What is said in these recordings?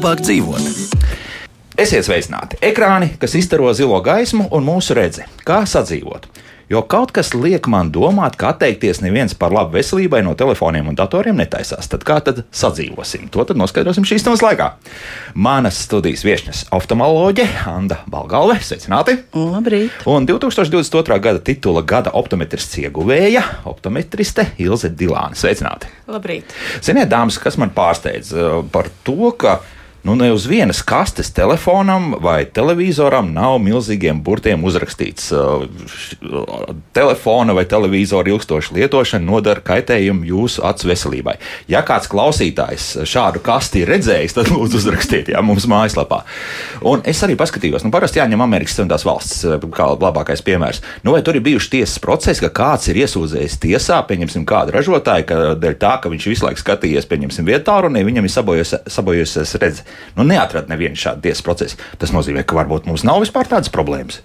Labāk dzīvot? Esiet sveicināti! Ekrāni, kas izstaro zilo gaismu un mūsu redzi, kā sadzīvot. Jo kaut kas liek man domāt, ka atteikties neviens par labu veselībai no telefoniem un datoriem netaisās. Tad kā tad sadzīvosim? To tad noskaidrosim šīs stundas laikā. Manas studijas viesnes - oftalmoloģe Anna Balgalve, sveicināti! Labrīt! Un 2022. gada titula gada optometrists ieguvēja - optometriste Ilze Dilāne. Sveicināti! Labrīt! Ziniet, dāmas, kas man pārsteidz uh, par to, ka nu, ne uz vienas kastes telefonam vai televizoram nav milzīgiem burtiem uzrakstīts, uh, telefona vai televizora ilgstoša lietošana nodara kaitējumu jūsu acu veselībai. Ja kāds klausītājs šādu kasti ir redzējis, tad lūdzu uzrakstiet jā, mums mājaslapā. Un es arī paskatījos, nu, parasti jāņem Amerikas Savienotās valsts uh, kā labākais piemērs. Nu, vai tur ir bijuši tiesas procesi, ka kāds ir iesūdzējis tiesā, pieņemsim, kādu ražotāju, ka dēļ tā, ka viņš visu laiku skatījies, pieņemsim, vietā, un viņam ir sabojusies redzes. Nu, neatrada nevienu šādu tiesas procesu. Tas nozīmē, ka varbūt mums nav vispār tādas problēmas.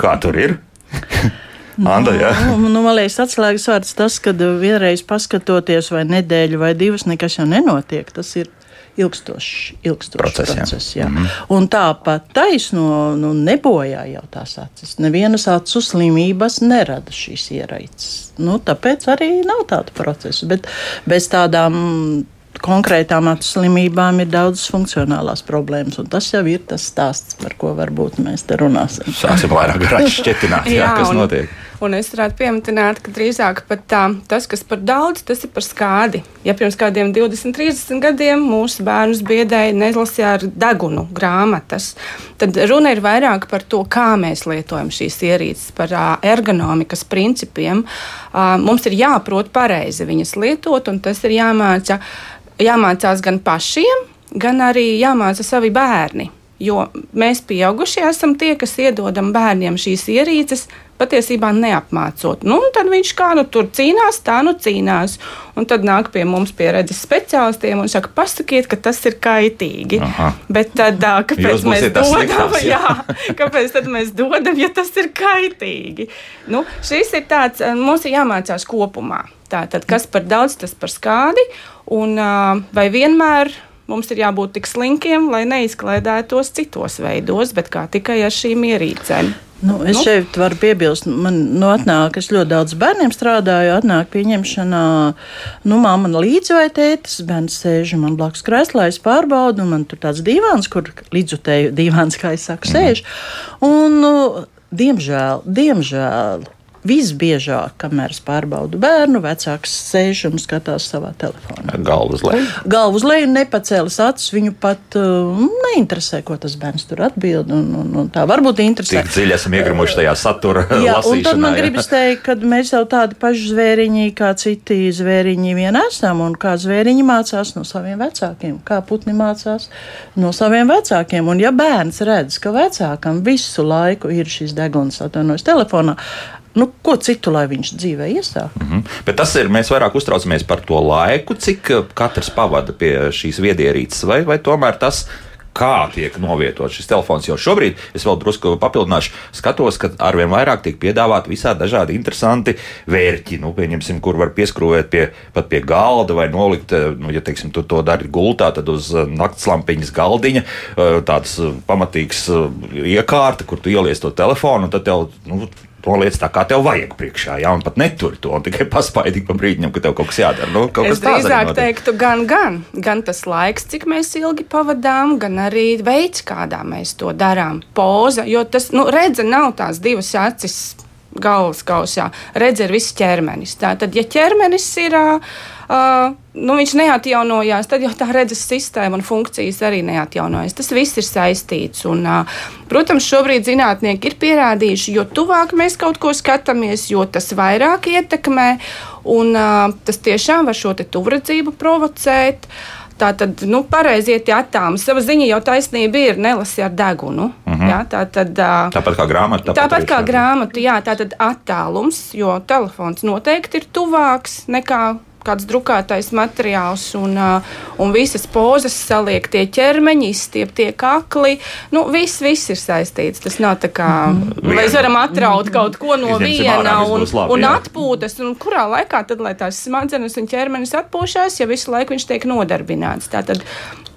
Kā tur ir? Anda, jā. Nu, nu, man liekas, atslēgas vārds tas, ka vienreiz paskatoties vai nedēļu vai divas, nekas jau nenotiek. Tas ir ilgstošs, ilgstošs Process, jā. process. Jā. Mm -hmm. Un tāpat taisno nu, nebojā jau tās acis. Nevienas acu slimības nerada šīs ieraices. Nu, tāpēc arī nav tāda procesa. Bet bez tādām konkrētām acu slimībām ir daudzas funkcionālās problēmas. un Tas jau ir tas stāsts, par ko varbūt mēs te runāsim. Sāksim vairāk garīgi šķietināt, jā, jā, kas un, notiek. Un es varētu pieminēt, ka drīzāk pat tā, tas, kas par daudz, tas ir par skādi. Ja pirms kādiem 20, 30 gadiem mūsu bērnus biedēja nelasīja ar degunu grāmatas, tad runa ir vairāk par to, kā mēs lietojam šīs ierīces, par ergonomikas principiem. Mums ir jāprot pareizi viņas lietot, un tas ir jāmāca, jāmācās gan pašiem, gan arī jāmāca savi bērni. Jo mēs, pieaugušie, esam tie, kas iedodam bērniem šīs ierīces, patiesībā neapmācot. Nu, tad viņš kā nu tur cīnās, tā nu cīnās. Un tad nāk pie mums, pie redzes speciālistiem, un saka, pasakiet, ka tas ir kaitīgi. Aha. Bet tad, kāpēc mēs dodam? jā. Jā, kāpēc tad mēs dodam, ja tas ir kaitīgi? Nu, šis ir tāds, mums ir jāmācās kopumā. Tātad, kas par daudz, tas par skādi, un vai vienmēr mums ir jābūt tik slinkiem, lai neizklaidētos citos veidos, bet kā tikai ar šīm ierīcēm. Nu, es Nu? šeit varu piebilst, man nu, atnāk, es ļoti daudz bērniem strādāju, atnāk pieņemšanā, nu, mamma līdzi vai tētis, bērns sēž man blakus krēslā, es pārbaudu, un man tur tāds divāns, kur līdzutēju divāns, kā es saku, sēž. Un, nu, diemžēl, diemžēl. Visbiežāk, kamēr es pārbaudu bērnu, vecāks sēž un skatās savā telefonā. Galva uz leju. Galvu uz leju nepacēlis acis, viņu pat uh, neinteresē, ko tas bērns tur atbild. Un, un, un tā varbūt interesē. Cik dziļi esam iegrimuši tajā satura Jā, un tad lasīšanā. man jā. gribas teikt, ka mēs jau tādi paši zvēriņi, kā citi zvēriņi vien esam, un kā zvēriņi mācās no saviem vecākiem, kā putni mācās no saviem vecākiem. Un ja bērns redz, ka vecākam visu laiku ir šis deguns atvainojas telefonā, nu, ko citu lai viņš dzīvē iesāk? Mhm. Bet tas ir, mēs vairāk uztraucamies par to laiku, cik uh, katrs pavada pie šīs viedierīces, vai, vai tomēr tas. Kā tiek novietots šis telefons? Jo šobrīd es vēl drusku papildināšu, skatos, ka arvien vairāk tiek piedāvāti visādi dažādi interesanti vērķi. Nu, pieņemsim, kur var pieskrūvēt pie, pat pie galda vai nolikt, eh, nu, ja teiksim, tu to dari gultā, tad uz eh, naktslampiņas galdiņa eh, tāds eh, pamatīgs eh, iekārta, kur tu ieliec to telefonu, un tad tev. Nu, Noliec tā, kā tev vajag priekšā, jā, un pat neturi to, un tikai paspaidīgi pa brīdim, ka tev kaut kas jādara. Nu, kaut Es drīzāk teiktu, gan, gan, gan tas laiks, cik mēs ilgi pavadām, gan arī veids, kādā mēs to darām. Poza, jo tas, nu, redze nav tās divas acis galvas kausā. Redze ir viss ķermenis. Tātad, ja ķermenis ir. Uh, Uh, nu, viņš neatjaunojās, tad jau tā redzes sistēma un funkcijas arī neatjaunojas. Tas viss ir saistīts. Un, uh, protams, šobrīd zinātnieki ir pierādījuši, jo tuvāk mēs kaut ko skatāmies, jo tas vairāk ietekmē. Un, uh, tas tiešām var šo tuvredzību provocēt. Tā tad, nu, pareizi iet attālums. Sava ziņa jau taisnība ir nelasi ar degunu. Mhm. -huh. jā, tā tad, uh, Tāpat kā grāmata. Tāpat, tāpat kā grāmata, jā, tā tad attālums, jo telefons noteikti ir tuvāks nekā kāds drukātais materiāls, un, uh, un visas pozas saliek tie ķermeņi, izstieptie kakli. Nu, viss, viss ir saistīts. Tas nav tā kā mēs varam atraut kaut ko no viena un, un atpūtas, un kurā laikā tad, lai tās smadzenes un ķermenis atpūšās, ja visu laiku viņš tiek nodarbināts. Tā tad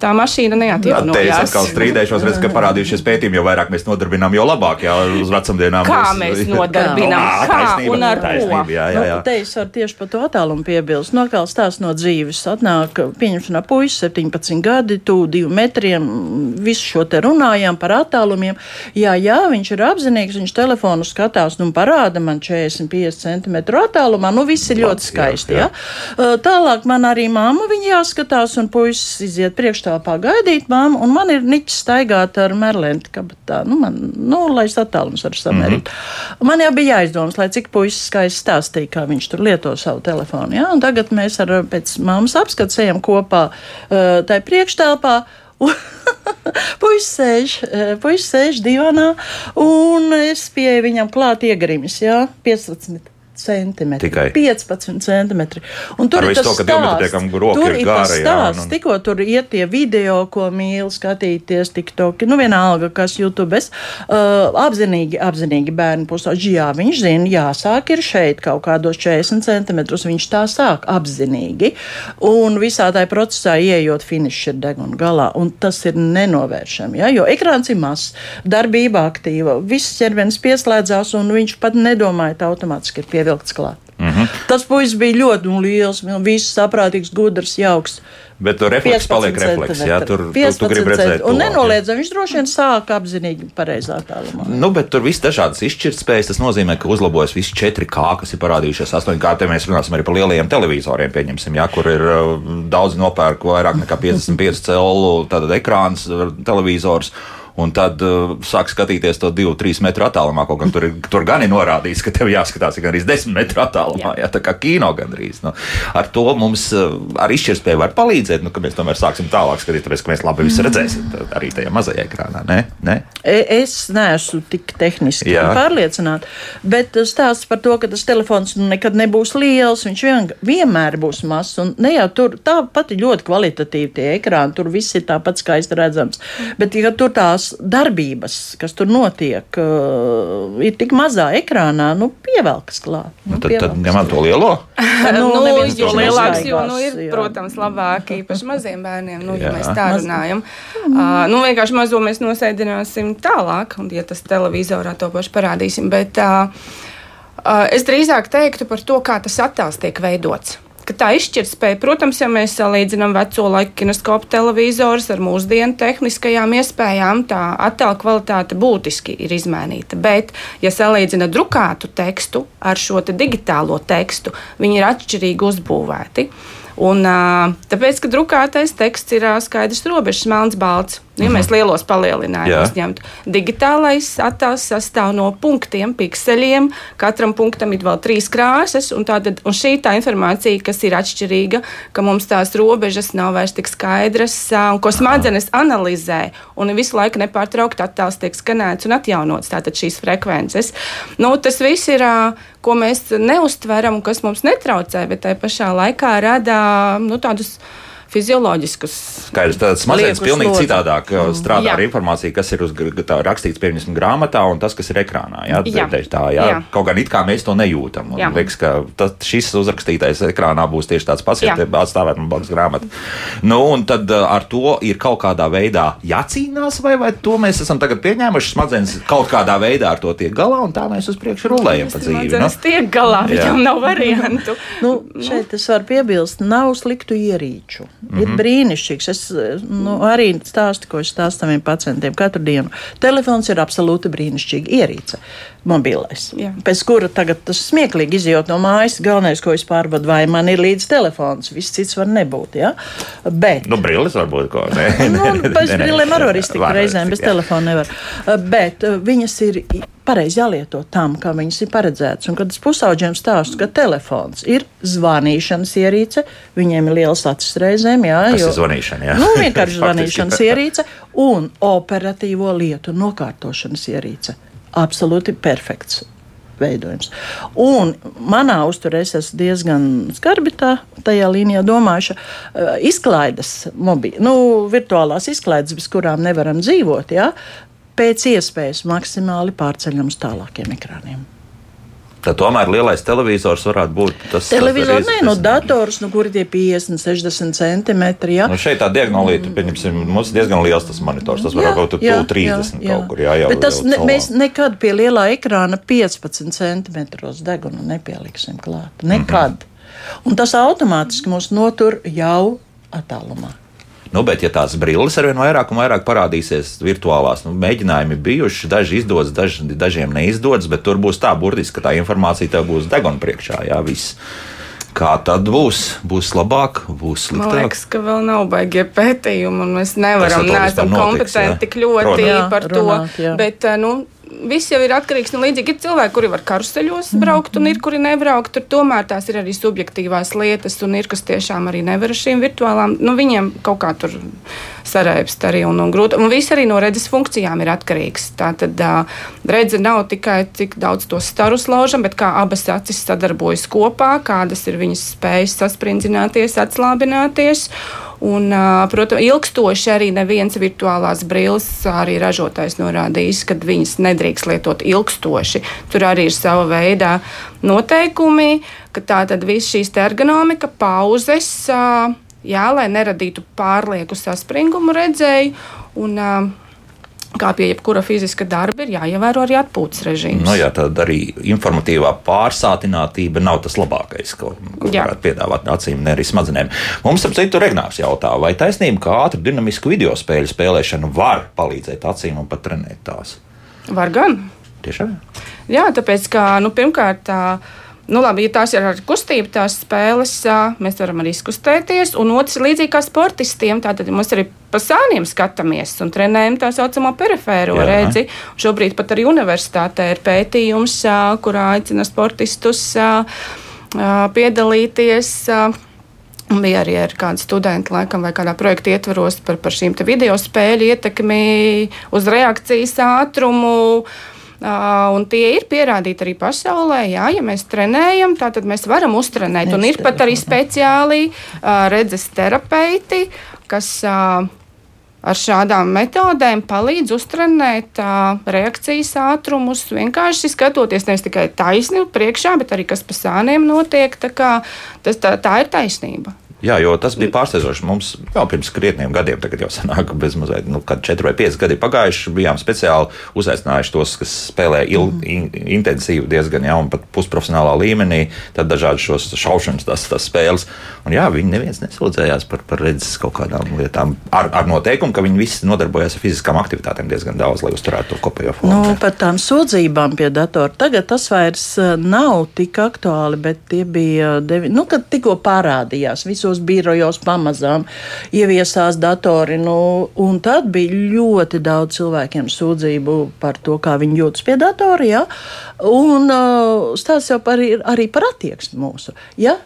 tā mašīna Jā, Te es atkal strīdēšos, redzu, ka parādījušies pētījumi, jo vairāk mēs nodarbinām, jo labāk, jā, uz vecumdienām. Kā būs- mēs nodarbinām, Jā, kā taisnība, un ar ko? taisnība, Jā, jā, jā. Nu, te es varu tieši par to attālumu piebilst. Nokāls tās no dzīves. Atnāk, pieņemšanā puisis, 17 gadi, tuvu diviem metriem. Visu šo te runājām par attālumiem. Jā, jā, viņš ir apzinīgs, viņš telefonu skatās, nu parāda man 40-50 centimetru attālumā. Nu, viss ir ļoti skaisti. jā. Jā. Tālāk man arī māma viņa jāskatās, un puisis iziet priekšstāvā gaidīt māmu, un man ir niķis staigāt ar merlenti kabatā. Nu, man, nu, lai es attālums varu samērīt. Mm -hmm. Man jau bija jāizdomas, lai cik puisis skaisti stāstīja, kā viņš tur lieto savu telefonu. Jā, un tagad mēs ar pēc māmas apskats ejam kopā uh, tajā priekštelpā. Puisis sēž, eh, puisis sēž divānā, un es pieeju viņam klāt iegrimis, jā, 15 centimetri. Tikai. 15 centimetri. Un Ar tur ir visu tas to, ka stāsts. Tur ir ir gara, tas jā, stāsts. un- Tikko tur iet tie video, ko mīl skatīties, tiktoki, nu vienalga, kas YouTube. Es, uh, apzinīgi, apzinīgi bērni pusauģi, jā, viņš zina, jāsāk ir šeit kaut kādos 40 centimetrus. Viņš tā sāk apzinīgi. Un visā tajā procesā ieejot finišs ir deguna galā. Un tas ir nenovēršami, ja? jo ekrāns ir mazs, darbība aktīva, viss ķermenis pieslēdzās un viņš pat nedomāja, ka automātiski ir pievilkts klāt. Mm. -hmm. Tas puisis bija ļoti nu, liels, viss saprātīgs, gudrs, jauks. Bet tur refleks paliek refleks. Jā, tur tu, gribi redzēt. Un nenoliedzami viņš droši vien sāk apzinīgi pareizā tālumā. Nu, bet tur viss dažādas izšķirtspējas. Tas nozīmē, ka uzlabojas visi 4K, kas ir parādījušies 8K. Te mēs runāsim arī par lielajiem televizoriem, pieņemsim, jā, kur ir uh, daudz nopērku vairāk nekā 55 celu ekrāns, televizors. Un tad uh, sāk skatīties to 2-3 metru attālumā. Kaut gan tur, ir, tur gan ir norādīts, ka tev jāskatās gan arī 10 metru attālumā. Jā. Jā, tā kā kino gandrīz. Nu, ar to mums uh, ar izšķirtspēju var palīdzēt, nu, ka mēs tomēr sāksim tālāk skatīties, tāpēc, ka mēs labi visu redzēsim tad arī tajā mazajā ekrānā. Ne? Ne? Es neesmu tik tehniski Jā. pārliecināta, bet stāsts par to, ka tas telefons nu, nekad nebūs liels, viņš vien, vienmēr būs mazs. Un ne jau tur tāpat ļoti kvalitatīvi tie ekrāni, tur viss ir tāpat skaisti redzams. Bet, ja tur tās darbības, kas tur notiek, uh, ir tik mazā ekrānā, nu, pievelkas klāt. Nu, Nu, tad, tad pievelkas ņemam to lielo. Nu, nu, neviens jo to lielāks, jo, nu, ir, jā. protams, labāk īpaši maziem bērniem, nu, ja Jā. mēs tā runājam. Uh, nu, vienkārši mazo mēs nosēdināsim tālāk, un, ja tas televizorā to pašu parādīsim, bet uh, uh, es drīzāk teiktu par to, kā tas attēls tiek veidots. Ka tā izšķirtspēja, protams, ja mēs salīdzinām veco laiku kineskopu televizorus ar mūsdienu tehniskajām iespējām, tā attēla kvalitāte būtiski ir izmainīta. Bet, ja salīdzina drukātu tekstu ar šo te digitālo tekstu, viņi ir atšķirīgi uzbūvēti. Un, tāpēc, ka drukātais teksts ir skaidrs, robežs, melns, balts. Ja mēs lielos palielinājumus ņemtu, digitālais attēls sastāv no punktiem, pikseļiem. Katram punktam ir vēl trīs krāsas, un, tātad, un šī tā informācija, kas ir atšķirīga, ka mums tās robežas nav vairs tik skaidras, un ko smadzenes analizē, un visu laiku nepārtraukti attēls tiek skanēts un atjaunots. Tātad šīs frekvences. Nu, tas viss ir, ko mēs neustveram un kas mums netraucē, bet tajā pašā laikā rada nu, tādus fizioloģiskus. Skaidrs, mazliet Lieku pilnīgi slodzi. citādāk uh, strādā Jā. ar informāciju, kas ir uz, tā, rakstīts piemēram grāmatā, un tas, kas ir ekrānā. Jā, Jā. Tā, jā. Jā. Kaut gan it kā mēs to nejūtam. Jā. Liekas, ka tas, šis uzrakstītais ekrānā būs tieši tāds pats, ja atstāvēt man blakus grāmatu. Nu, un tad uh, ar to ir kaut kādā veidā jācīnās, vai, vai to mēs esam tagad pieņēmuši. Smadzenes kaut kādā veidā ar to tiek galā, un tā mēs uz priekšu rulējam pa dzīvi. Nu? Tas tiek galā, viņam nav variantu. Nu, šeit es varu piebilst, nav sliktu ierīču. Mm -hmm. Mhm. Ir brīnišķīgs. Es nu, arī stāstu, ko es stāstu saviem pacientiem katru dienu. Telefons ir absolūti brīnišķīga ierīce. Mobilais. Jā. Pēc kura tagad tas smieklīgi izjūt no mājas. Galvenais, ko es pārvadu, vai man ir līdz telefons. Viss cits var nebūt. Ja? Bet Nu, brilles varbūt ko. Nē, Nu, bez brillēm arī var iztikt reizēm, bez jā. telefona nevar. Bet viņas ir pareizi jālieto tam, kā viņas ir paredzētas. Un, kad es pusauģiem stāstu, ka telefons ir zvanīšanas ierīce, viņiem ir liels acis reizēm, jā, Tas jo ir zvanīšana, jā. Nu, vienkārši zvanīšanas ierīce un operatīvo lietu nokārtošanas ierīce. Absolūti perfekts veidojums. Un manā uzturē es esmu diezgan skarbi tā, tajā līnijā domājuša. eh, Izklaides, mobi, nu, virtuālās izklaides, bez kurām nevaram dzīvot, ja, pēc iespējas maksimāli pārceļam uz tālākiem ekrāniem. Tad tomēr lielais televizors varētu būt tas Televizors, tas nē, no dators, nu, kur ir tie 50, 60 centimetri. Ja. Nu šeit tā diagonālīte, pieņemsim, mums diezgan liels tas monitors. Tas var būt tuvu 30 kaut kur. Jā, jau, Bet tas jau ne, mēs nekad pie lielā ekrāna 15 centimetros degunu nepieliksim klāt. Nekad. Mm -hmm. Un tas automātiski mūs notur jau attālumā. Nu, bet, ja tās brilles arvien vairāk un vairāk parādīsies virtuālās, nu, mēģinājumi bijuši, daži izdodas, daži, dažiem neizdodas, bet tur būs tā burtiski, ka tā informācija tev būs deguna priekšā. Jā, viss. Kā tad būs? Būs labāk, būs Man sliktāk. liekas, ka vēl nav baigie pētījumi, un mēs nevaram, neesam notiks, jā. kompetenti tik ļoti Protams. Par to. runāt, jā. Bet, eh, nu, Viss jau ir atkarīgs no līdzīgi. Ir cilvēki, kuri var karuseļos braukt, un ir, kuri nebraukt. Tur tomēr tās ir arī subjektīvās lietas, un ir, kas tiešām arī nevar ar šīm virtuālām. Nu, viņiem kaut kā tur sarēpst arī un, un grūti. Un viss arī no redzes funkcijām ir atkarīgs. Tā tad uh, redze nav tikai cik daudz to starus laužam, bet kā abas acis sadarbojas kopā, kādas ir viņas spējas sasprindzināties, atslābināties. Un, protams, ilgstoši arī neviens virtuālās brilles arī ražotājs norādījis, ka viņas nedrīkst lietot ilgstoši. Tur arī ir sava veida noteikumi, ka tā tad viss šīs ergonomika, pauzes, jā, lai neradītu pārlieku saspringumu redzēju. Un, ā, Kā pie jebkura fiziska darba, ir jāievēro arī atpūtas režīms. Nu, jā, tad arī informatīvā pārsātinātība nav tas labākais, ko, ko varētu piedāvāt acīm, ne arī smadzenēm. Mums, ap citu, Regnārs jautā, vai taisnība, ka ātru dinamisku video spēļu spēlēšana var palīdzēt acīm un pat trenēt tās? Var gan. Tiešām? Jā, tāpēc, ka nu, pirmkārt, tā, nu, labi, ja tās ir ar kustību, tās spēles, mēs varam arī izkustēties. Un otrs līdzīgi kā sportistiem, tātad mums arī pa sāniem skatāmies un trenējam tā saucamo perifēro Jā. redzi. Šobrīd pat arī universitātē ir pētījums, kurā aicina sportistus piedalīties. Un bija arī ar kādu studentu, laikam, vai kādā projekta ietvaros par, par šīm video spēļu ietekmi uz reakcijas ātrumu. Uh, un tie ir pierādīti arī pasaulē. Jā, ja mēs trenējam, tad mēs varam uztrenēt. Un ir pat arī speciāli redzes terapeiti, kas ar šādām metodēm palīdz uztrenēt uh, reakcijas ātrumus. Vienkārši skatoties nevis tikai taisni priekšā, bet arī kas pa sāniem notiek. Tā, kā, tas, tā, tā ir taisnība. Jā, jo tas bija pārsteidzoši. Mums jau pirms krietniem gadiem, tagad jau sanāk, bez mazliet, nu, kad 4 vai 5 gadi pagājuši, bijām speciāli uzaicinājuši tos, kas spēlē il, in, intensīvi, diezgan jau pat pusprofesionālā līmenī, tad dažādas šos šaušanas tās, tās spēles. Un jā, viņi neviens nesūdzējās par, par redzes kaut kādām lietām, ar, ar noteikumu, ka viņi visi nodarbojas ar fiziskām aktivitātēm diezgan daudz, lai uzturētu to kopējo formu. Nu, par tām sūdzībām pie datora. Tagad tas vairs eh, nav tik aktuāli, bet tie bija, devi, nu, kad tikko parādījās visos birojos pamazām ieviesās datori. Nu, un tad bija ļoti daudz cilvēkiem sūdzību par to, kā viņi jūtas pie datora. Ja? Un uh, stāsts jau par, arī par attieksmi mūsu. Ja?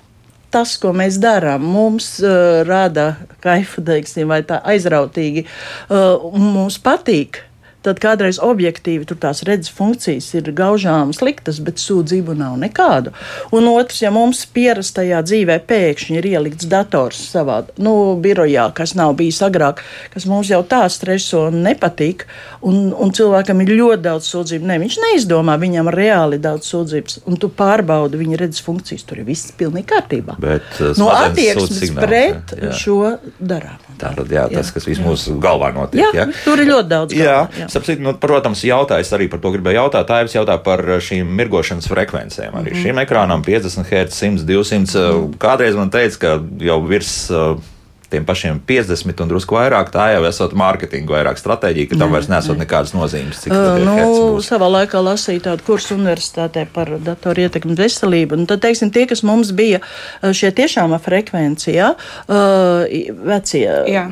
tas, ko mēs darām, mums uh, rada kaifu, teiksim, vai tā aizrautīgi, uh, mums patīk. Tad kādreiz objektīvi tur tās redzes funkcijas ir gaužām sliktas, bet sūdzību nav nekādu. Un otrs, ja mums pierastajā dzīvē pēkšņi ir ielikts dators savā nu, birojā, kas nav bijis agrāk, kas mums jau tā streso un nepatīk, un, un cilvēkam ir ļoti daudz sūdzību. Ne, viņš neizdomā, viņam reāli daudz sūdzības, un tu pārbaudi viņa redzes funkcijas. Tur ir viss pilnīgi kārtībā. Bet, uh, no attieksmes pret jā, jā. šo darām. Tā tad jā, tas, Jā, kas viss mūsu galvā notiek. Jā, tur ir ļoti daudz Jā, galvā, jā. Sapcīt, nu, protams, jautājums arī par to gribēju jautāt. Tā ir jautā par šīm mirgošanas frekvencēm. Arī mm -hmm. šīm ekrānām 50 Hz, 100, 200. Mm -hmm. Kādreiz man teica, ka jau virs uh, tiem pašiem 50 un drusku vairāk, tā jau esot mārketinga vairāk stratēģija, ka tam vairs nesot nekādas nozīmes. Cik Uh, tad nu, savā laikā lasīju tādu kursu universitātē par datoru ietekmi veselību. Un tad, teiksim, tie, kas mums bija uh, šie tiešām frekvencijā, uh, i- vecie, Jā.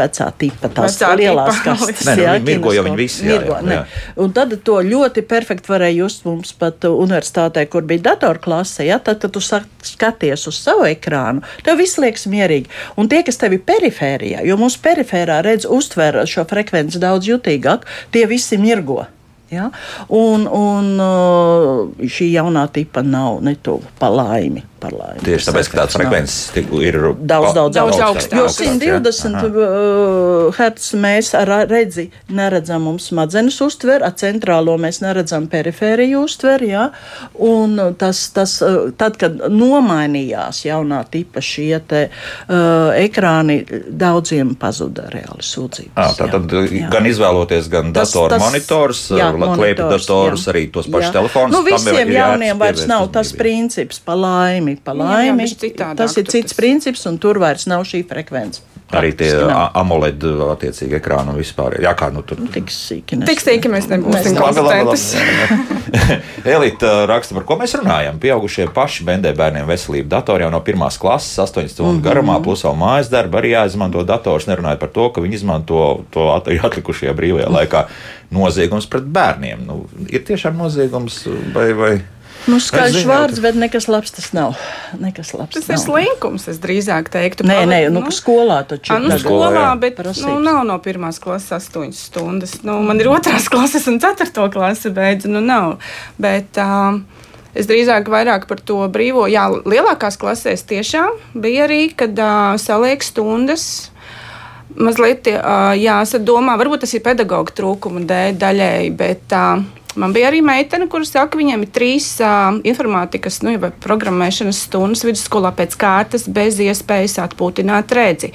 vecā tipa, tās Vecā lielās tipa. kastes. Nē, nu, jā, viņi mirgo, jo viņi visi, jā, Mirgo, jā, ne. jā. Un tad to ļoti perfekti varēja just mums pat uh, universitātē, kur bija datorklase. Ja? Tad, kad tu skaties uz savu ekrānu, tev viss liekas mierīgi. Un tie, kas tev ir perifērijā, jo mūsu perifērā redz, uztver šo frekvenci daudz jutīgāk, tie visi mirgo. Ja? Un, un uh, šī jaunā tipa nav ne tuvu pa laimi. Par laimi. Tieši tāpēc, ka tāds frekvences ir Daudz, daudz, Daudz augstāk. augstāk. Jo Augstāks, 120 uh, Hz mēs ar redzi neredzam, mums smadzenes uztver, ar centrālo mēs neredzam, perifēriju uztver. Ja? Un tas, tas, uh, tad, kad nomainījās jaunā tipa šie te, uh, ekrāni, daudziem pazuda reāli sūdzības. À, tā tad gan izvēloties, gan Tas- datoru tas- monitors, jā, klēpju monitors, datorus, jā. arī tos pašus Jā. telefonus. Nu, visiem jauniem vairs nav tas princips, pa laimi, pa Jā, jā, laimi. bišķi citādāk Tas ir cits tas- princips, un tur vairs nav šī frekvence. Arī tie Praktiski nav. a- AMOLED attiecīgi ekrāni un vispār. Jā, kā nu tur. Tik sīki. Tik sīki mēs nebūsim labi. Elīte raksta, par ko mēs runājam. Pieaugušie paši bendē bērniem veselību. Datori jau no pirmās klases, 8 stundu Mhm. garumā, plus vēl mājas darba arī jāizmanto dators. Nerunājot par to, ka viņi izmanto to at- atlikušajā brīvajā laikā noziegums pret bērniem. Nu, ir tiešām noziegums vai. vai... Nu, skaļš vārds, bet nekas labs tas nav. Nekas labs Tas nav. ir slinkums, es drīzāk teiktu. Nē, nē, nu, nu, skolā taču A, nu, skolā, jā. bet Prasības. nu, nav no pirmās klases astoņas stundas. Nu, man ir otrās klases un ceturto klase beidzu. Nu, nav. Bet, uh, Es drīzāk vairāk par to brīvo. Jā, lielākās klasēs tiešām bija arī, kad uh, saliek stundas. Mazliet uh, jāsadomā, varbūt tas ir pedagoģa trūkuma dēļ daļēji, bet uh, man bija arī meitene, kuras saka, ka viņiem ir trīs uh, informātikas nu, vai programmēšanas stundas vidusskolā pēc kārtas, bez iespējas atpūtināt redzi.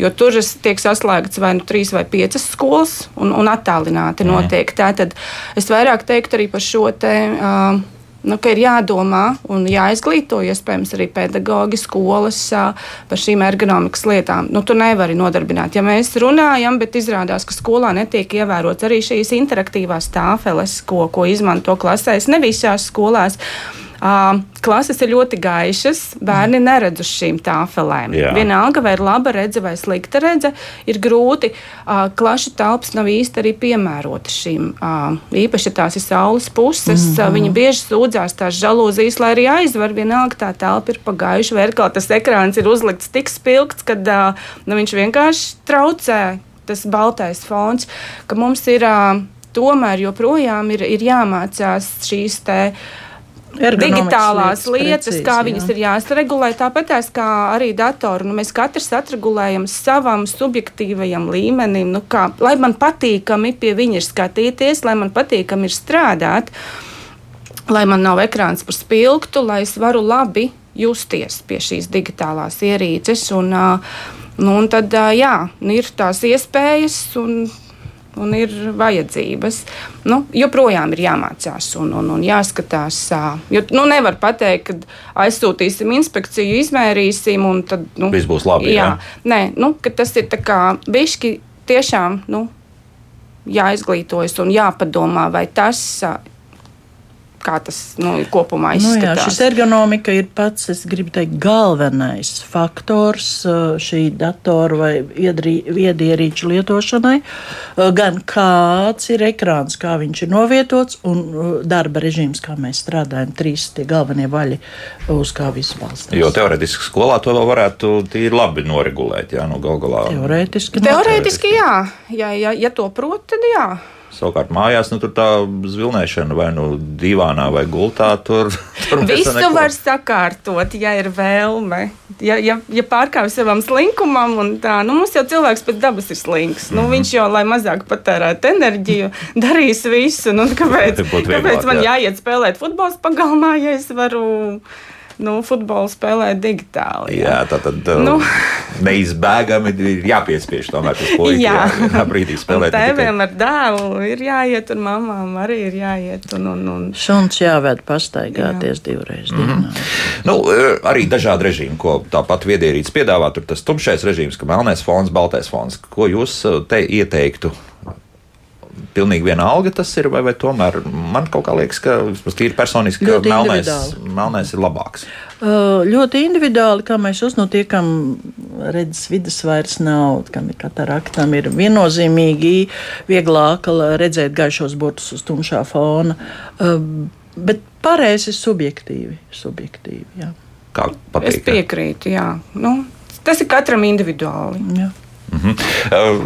Jo tur tiek saslēgts vai nu trīs vai piecas skolas un, un attālināti notiek. Tātad es vairāk teiktu arī par šo te. Uh, Nu, ka ir jādomā un jāizglīto, iespējams, arī pedagoģi, skolas par šīm ergonomikas lietām. Nu, tu nevari nodarbināt. Ja mēs runājam, bet izrādās, ka skolā netiek ievērots arī šīs interaktīvās tāfeles, ko, ko izmanto klasēs, ne visās skolās. Uh, klases ir ļoti gaišas, bērni neredz uz šīm tāfelēm. Jā. Vienalga, vai ir laba redzes vai slikta redzes, ir grūti. Klašu telpas nav īsti arī piemērotas šīm. Īpaši ja tās ir saules puses. Mm -hmm. viņi bieži sūdzās tās žalūzijas, lai arī aizver. Vienalga, tā telpa ir pagājuša, vai kā tas ekrāns ir uzlikts tik spilgts, ka nu, viņš vienkārši traucē tas baltais fons, ka mums ir. Tomēr joprojām ir, ir jāmācās šīs Ergonomikas digitālās lietas precīzi, kā jā. viņas ir jāsaregulē. Tāpat tās kā arī datoru, nu, mēs katrs atregulējam savam subjektīvajam līmenim, nu, kā, lai man patīkami pie viņa ir skatīties, lai man patīkami ir strādāt, lai man nav ekrāns par spilgtu, lai es varu labi justies pie šīs digitālās ierīces. Un, ā, nu, un tad jā, nu, ir tās iespējas. Un, Un ir vajadzības. Nu, joprojām ir jāmācās un, un, un jāskatās. Jo nu, nevar pateikt, ka aizsūtīsim inspekciju, izmērīsim, un tad nu, Viss būs labi, Jā, jā? Nē, nu, tas ir bišķi tiešām nu, jāizglītojas un jāpadomā, vai tas. Kā tas nu, kopumā Nu, jā, izskatās. šis ergonomika ir pats, es gribu teikt, galvenais faktors šī datora vai viedierīču lietošanai. Gan kāds ir ekrāns, kā viņš ir novietots, un darba režīms, kā mēs strādājam. Trīs tie galvenie vaļi, uz kā viss balstās. Jo teorētiski skolā to vēl varētu tīri labi noregulēt. Jā, nu, gal galā. Teorētiski. Teorētiski jā, ja, ja, ja to prot, tad jā. Savukārt mājās nu, tur tā zvilnēšana vai nu divānā vai gultā. Tur, tur Visu neko- var sakārtot, ja ir vēlme. Ja, ja, ja pārkāpj savam slinkumam, un tā, nu, mums jau cilvēks pēc dabas ir slinks. Nu, Mhm. viņš jau, lai mazāk patērētu enerģiju, darīs visu. Nu, kāpēc, būtu vieglāk, kāpēc man jā. jāiet spēlēt futbols pagalmā, ja es varu nu, futbolu spēlēt digitāli? Jā, tā tad. Nu. neizbēgami ir jāpiespiež tomēr tas puisis. Jā, jā brīdī spēlēt. Tēviem ar dēlu ir jāiet, un mamām arī ir jāiet. Un, un, un... Šuns jāved pastaigāties jā. divreiz dienā. Mm -hmm. nu, e, arī dažādi režīmi, ko tāpat viedierīts piedāvā, tur tas tumšais režīms, ka melnais fons, baltais fons. Ko jūs e, te ieteiktu? Pilnīgi vienalga tas ir, vai, vai tomēr man kaut kā liekas, ka vismaz tīri personiski, ka melnais, melnais ir labāks. Uh, ļoti individuāli, kā mēs uzsnot, tie, kam redzes vidas vairs nav, kam ir kataraktam, ir viennozīmīgi vieglāk redzēt gaišos burtus uz tumšā fona. Uh, bet pareizi ir subjektīvi. subjektīvi jā. Kā patīk? Es piekrītu, jā. Nu, tas ir katram individuāli. Jā. Mm -hmm. Uh,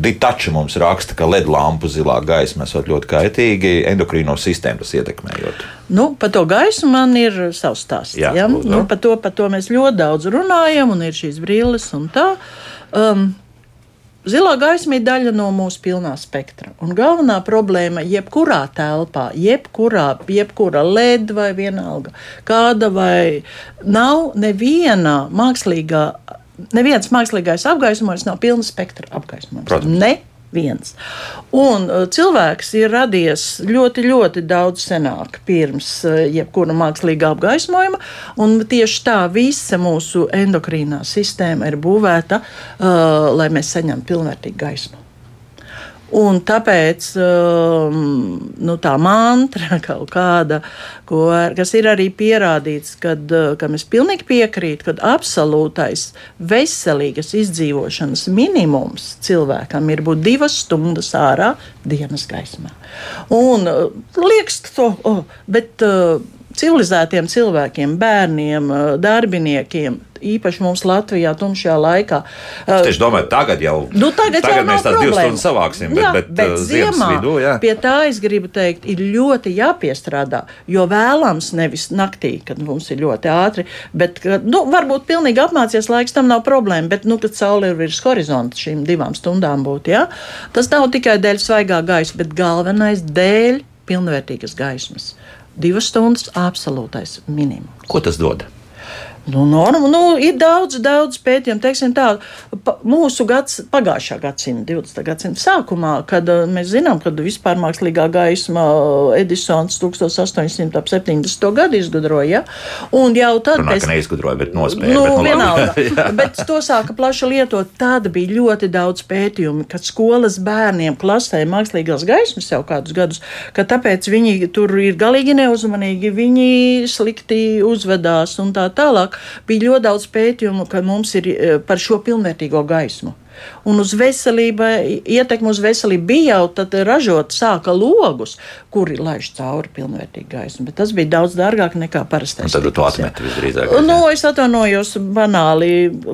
Ditača mums raksta, ka LED lampu zilā gaisma esot ļoti kaitīgi endokrīno sistēmu ietekmējot. Nu, par to gaismu man ir savs stāsts. Jā, ja? nu, par, to, par to mēs ļoti daudz runājam, un ir šīs brilles un tā. Um, Zilā gaisma ir daļa no mūsu pilnā spektra. Un galvenā problēma ir jebkurā telpā, jebkurā, jebkura LED vai vienalga, kāda vai nav neviena mākslīgā neviens mākslīgais apgaismojums nav pilna spektra apgaismojums. Protams. Ne viens. Un uh, cilvēks ir radies ļoti, ļoti daudz senāk, pirms uh, jebkura mākslīgā apgaismojuma. Tieši tā visa mūsu endokrīnā sistēma ir būvēta, uh, lai mēs saņemtu pilnvērtīgu gaismu. Un tāpēc um, nu, tā mantra kāda, ko, kas ir arī pierādīts, kad, uh, kam es pilnīgi piekrītu, ka absolūtais veselīgas izdzīvošanas minimums cilvēkam ir būt divas stundas ārā dienas gaismā. Un uh, liekas, to, oh, bet uh, civilizētiem cilvēkiem, bērniem, darbiniekiem īpaši mums Latvijā, tumšajā laikā. Es tieši domāju, tagad jau, nu, tagad tagad jau mēs tās divas stundas savāksim, bet, jā, bet, bet ziemā vidū, jā. pie tā es gribu teikt, ir ļoti jāpiestrādā, jo vēlams nevis naktī, kad mums ir ļoti ātri, bet, nu, varbūt pilnīgi apmācies laiks, tam nav problēma, bet, nu, kad saule ir virs horizonta šīm divām stundām būt, jā, tas nav tikai dēļ svaigā gaisa, bet galvenais dēļ pilnvērtīgas gaismas. Divas stundas absolūtais minimums. Ko tas dod? Nu, norma, nu, ir daudz, daudz pētījumu. Teiksim, tā, pa, mūsu gads, pagājušā gadsimta, 20. gadsimta sākumā, kad uh, mēs zinām, kad vispār mākslīgā gaisma uh, Edisons 1870. gadu izgudroja. Un jau tad Runā, pēc, neizgudroja, bet nospēja. Nu, bet, nu, vienalga, bet to sāka plaši lietot. Tad bija ļoti daudz pētījumu, kad skolas bērniem klasē mākslīgās gaismas jau kādus gadus, ka tāpēc viņi tur ir galīgi neuzmanīgi, viņi slikti uzvedās un tā tālāk bija ļoti daudz pētījumu, ka mums ir eh, par šo pilnvērtīgo gaismu. Un uz veselību, ietekmi uz veselību bija jau tad ražot sāka logus, kuri laiž cauri pilnvērtīgi gaismu, bet tas bija daudz dārgāk nekā parastais. Tad tu atmeti visdrīzāk. Nu, es atvainojos banāli,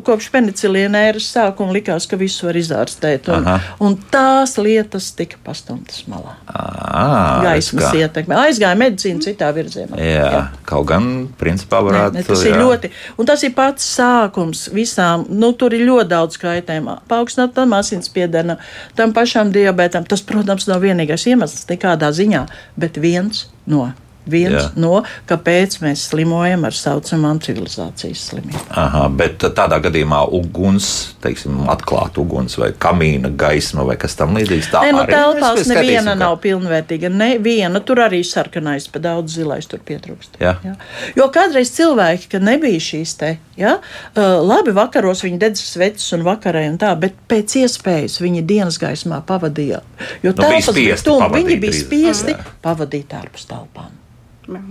kopš penicilīna ēras sākuma likās, ka visu var izārstēt, un, Aha. un tās lietas tika pastumtas malā. À, Gaismas ietekme. Aizgāja medicīna citā virzienā. Jā, jā, kaut gan principā varētu. Ne, ne, tas jā. ir ļoti, un tas ir pats sākums visām, nu, tur ir ļoti daudz kaitējumā paaugstinātam asinsspiedienam, tam pašam diabetam. Tas, protams, nav vienīgais iemesls nekādā ziņā, bet viens no viens Jā. no, kāpēc mēs slimojam ar saucamām civilizācijas slimībām. Aha, bet tādā gadījumā uguns, teiksim, atklāta uguns vai kamīna gaisma vai kas tam līdzīgs. Tā Nē, nu, telpās neviena ka... nav pilnvērtīga. Neviena, tur arī sarkanais, pa daudz zilais tur pietrūkst. Jā. Jā. Jo kādreiz cilvēki, kad nebija šīs te, ja, labi vakaros viņi dedz sveces un vakarē un tā, bet pēc iespējas viņi dienas gaismā pavadīja. Jo nu, telpas bija spiesti, viņi bija spiesti pavadīt ārpus telpām.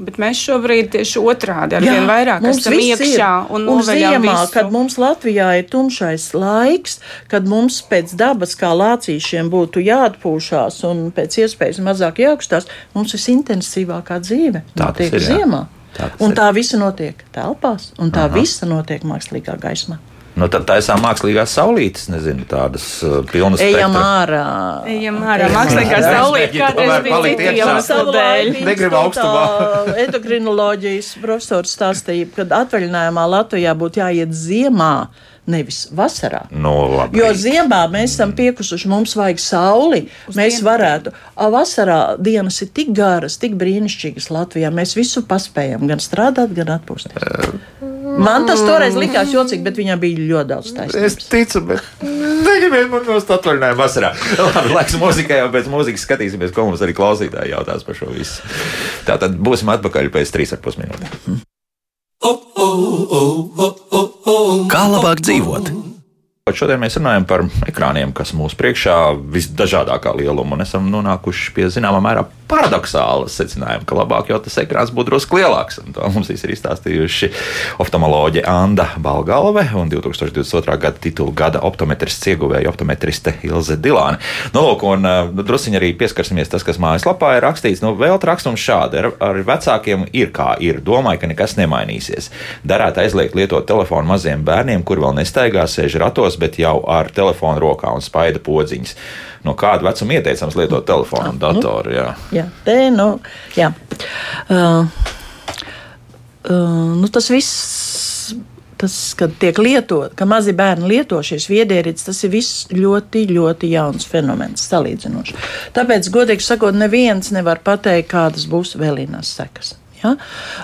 Bet mēs šobrīd tieši otrādi ar vien vairāk esam iekšā ir. un, un ziemā, visu. kad mums Latvijā ir tumšais laiks, kad mums pēc dabas kā lācīšiem būtu jāatpūšās un pēc iespējas mazāk jākustās, mums ir intensīvākā dzīve. Tā notiek ir, ziemā. Tā un ir. tā visa notiek telpās, un tā Aha. visa notiek mākslīgā gaismā. Nu, tad taisām mākslīgās saulītes, nezinu, tādas uh, pilnas. Ejam ārā. Ejam ārā. Mākslīgā saulīte kādreiz bija cita iemesla dēļ. Negribu augstumā. Endokrinoloģijas profesors stāstīja, ka atvaļinājumā Latvijā būtu jāiet ziemā nevis vasarā. No, nu, labi. jo ziemā mēs esam piekusuši, mums vajag sauli. Uz mēs dienu. varētu. Vasarā dienas ir tik garas, tik brīnišķīgas Latvijā. Mēs visu paspējam, gan strādāt, gan atpūsties. Man tas toreiz likās jocīgi, bet viņam bija ļoti daudz taisnības. Es ticu, bet negribiet man nost atvaļinājumu vasarā. Labi, laiks mūzikai, jau pēc mūzikas skatīsimies, ko mums arī klausītāji jautās par šo visu. Tā tad būsim atpakaļ pēc trīs ar pus minūtēm. Kā labāk dzīvot? Šodien mēs runājam par ekrāniem, kas mūsu priekšā visdažādākā lieluma, un esam nonākuši pie zināmā mērā paradoxāla secinājuma, ka labāk jau tas ekrāns būtu drusku lielāks. Un to mums ir izstāstījuši oftalmoloģe Anna Balgalve un 2022. gada titulu gada optometrists ieguvēja optometriste Ilze Dilāne. Nu, lūk, un nu, druskuļi arī pieskarsimies tas, kas mājaslapā ir rakstīts. Nu, vēl rakstums šādi ar, ar vecākiem ir kā ir. Domāju, ka nekas nemainīsies. Darētu aizliegt lietot telefonu maziem bērniem, kur vēl nestaigā, sēž ratos bet jau ar telefonu rokā un spaida podziņas. No kāda vecuma ieteicams lietot telefonu un datoru? Jā, jā, te, nu, jā. Uh, uh, nu, tas viss tas, kad tiek lietot, ka mazi bērni lieto šīs viedierīces, tas ir viss ļoti, ļoti jauns fenomens salīdzinoši. Tāpēc, godīgi sakot, neviens nevar pateikt, kādas būs vēlīnās sekas. Ja?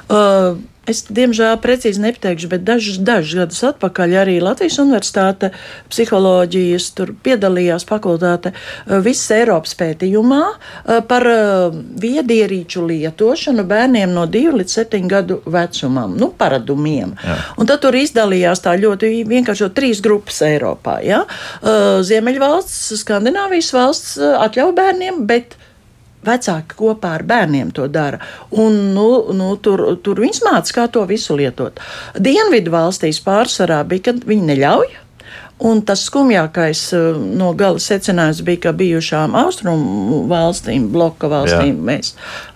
Uh, Es, diemžēl, precīzi nepateikšu, bet dažus, dažus gadus atpakaļ arī Latvijas Universitāte psiholoģijas piedalījās fakultāte uh, visas Eiropas pētījumā uh, par uh, viedierīču lietošanu bērniem no 2 līdz 7 gadu vecumam, nu, paradumiem. Jā. Un tad tur izdalījās tā ļoti vienkārši trīs grupas Eiropā. Ja? Ziemeļvalsts, Skandināvijas valsts atļauj bērniem, bet vecāki kopā ar bērniem to dara. Un, nu, nu, tur, tur viņas mācās, kā to visu lietot. Dienvidu valstīs pārsvarā bija, ka viņi neļauj. Un tas skumjākais eh, no gala secinājums bija, ka bijušām austrumu valstīm, bloka valstīm, Jā. mēs,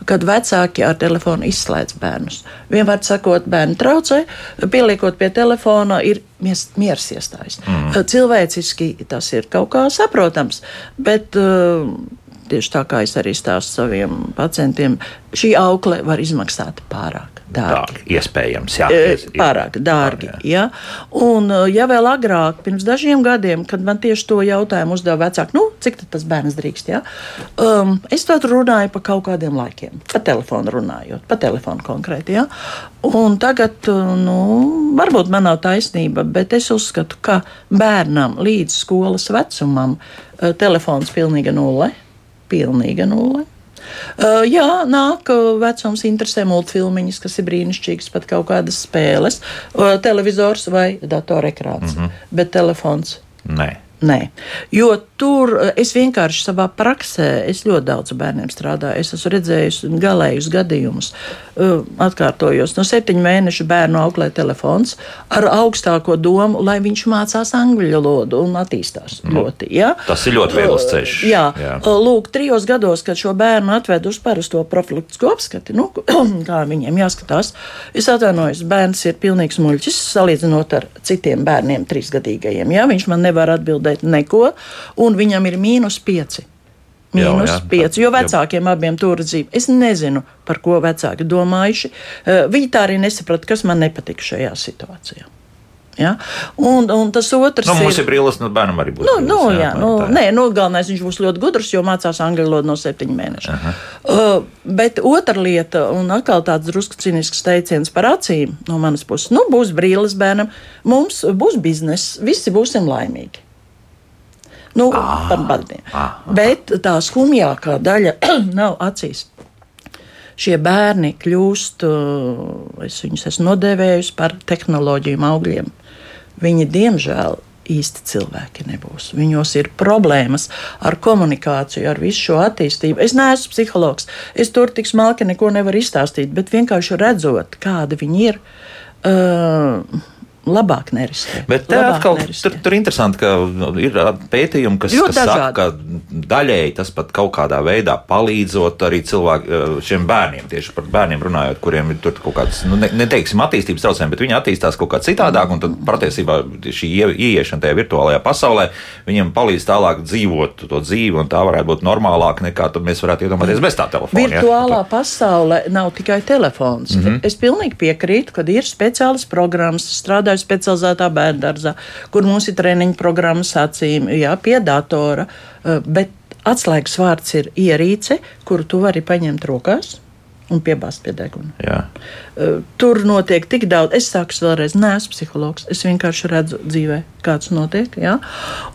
kad vecāki ar telefonu izslēdz bērnus. Vienmēr sakot, bērni traucē, pieliekot pie telefona, ir miers iestājas. Mm. Cilvēciski tas ir kaut kā saprotams, bet uh, tieši tā kā es arī stāstu saviem pacientiem, šī aukle var izmaksāt pārāk. Dārgi. dārgi. Iespējams, jā. Ies, pārāk dārgi. Jā. Ja? Un, ja vēl agrāk, pirms dažiem gadiem, kad man tieši to jautājumu uzdeva vecāki, nu, cik tas bērns drīkst, ja? um, es tad runāju par kaut kādiem laikiem, pa telefonu runājot, pa telefonu konkrēti. Ja? Un tagad, nu, varbūt man nav taisnība, bet es uzskatu, ka bērnam līdz skolas vecumam telefons pilnīga nulle pilnīga nulle. Uh, jā, nāk vecums, interesē multfilmiņas, kas ir brīnišķīgas, pat kaut kādas spēles, uh, televizors vai datorekrāns, mm -hmm. bet telefons. Nē. Nē, jo tur eh, es vienkārši savā praksē, es ļoti daudz bērniem strādāju. Es esmu redzējis galējus gadījumus. Eh, atkārtojos, no septiņu mēnešu bērnu auklē telefons ar augstāko domu, lai viņš mācās angļu valodu un attīstās mm. ļoti. Ja? Tas ir ļoti viegls ceļš. Jā, jā. lūk, trijos gados, kad šo bērnu atved uz parasto profilaktisko apskati, nu, kā viņiem jāskatās, es atvainojos, bērns ir pilnīgs muļķis salīdzinot ar citiem bērniem, trīsgadīgajiem. Ja? Viņš man nevar atbildēt atbildēt neko, un viņam ir mīnus pieci. Mīnus jā, jā, pieci, jo vecākiem jā. abiem tur dzīvo. Es nezinu, par ko vecāki domājuši. Eh, viņi tā arī nesaprata, kas man nepatika šajā situācijā. Ja? Un, un tas otrs nu, ir. Mums ir brīvs, nu, bērnam arī būs. Nu, brīlis, nu, jā, jā, nu, nē, nu, galvenais viņš būs ļoti gudrs, jo mācās angļu valodu no septiņu mēnešu. Aha. Uh, bet otra lieta, un atkal tāds drusku cīnisks teiciens par acīm no manas puses, nu, būs brīvs bērnam, mums būs bizness, visi būsim laimīgi. Nu, ah, par bērniem. Ah. Bet tā skumjākā daļa nav acīs. Šie bērni kļūst, uh, es viņus esmu nodēvējusi par tehnoloģiju augļiem. Viņi, diemžēl, īsti cilvēki nebūs. Viņos ir problēmas ar komunikāciju, ar visu šo attīstību. Es neesmu psihologs, es tur tik smalki neko nevaru izstāstīt, bet vienkārši redzot, kādi viņi ir. Uh, labāk neriskēt. Bet te atkal tur, tur interesanti, ka ir pētījumi, kas, kas saka, ka daļēji tas pat kaut kādā veidā palīdzot arī cilvēkiem, šiem bērniem, tieši par bērniem runājot, kuriem ir tur kaut kāds, nu, ne, neteiksim, attīstības traucējumi, bet viņi attīstās kaut kā citādāk, un tad patiesībā šī ieiešana tajā virtuālajā pasaulē viņiem palīdz tālāk dzīvot to dzīvi, un tā varētu būt normālāk nekā mēs varētu iedomāties bez tā telefona. Virtuālā ja? pasaule nav tikai telefons. Mm -hmm. Es pilnīgi piekrītu, ka ir speciālas programmas, strādā strādāju specializētā bērngārzā, kur mums ir treniņu programmas acīm, jā, pie datora. Eh, bet atslēgas vārds ir ierīce, kuru tu vari paņemt rokās un piebāzt pie deguna. Jā. Uh, Tur notiek tik daudz. Es saku, es vēlreiz neesmu psihologs. Es vienkārši redzu dzīvē, kāds notiek. Ja?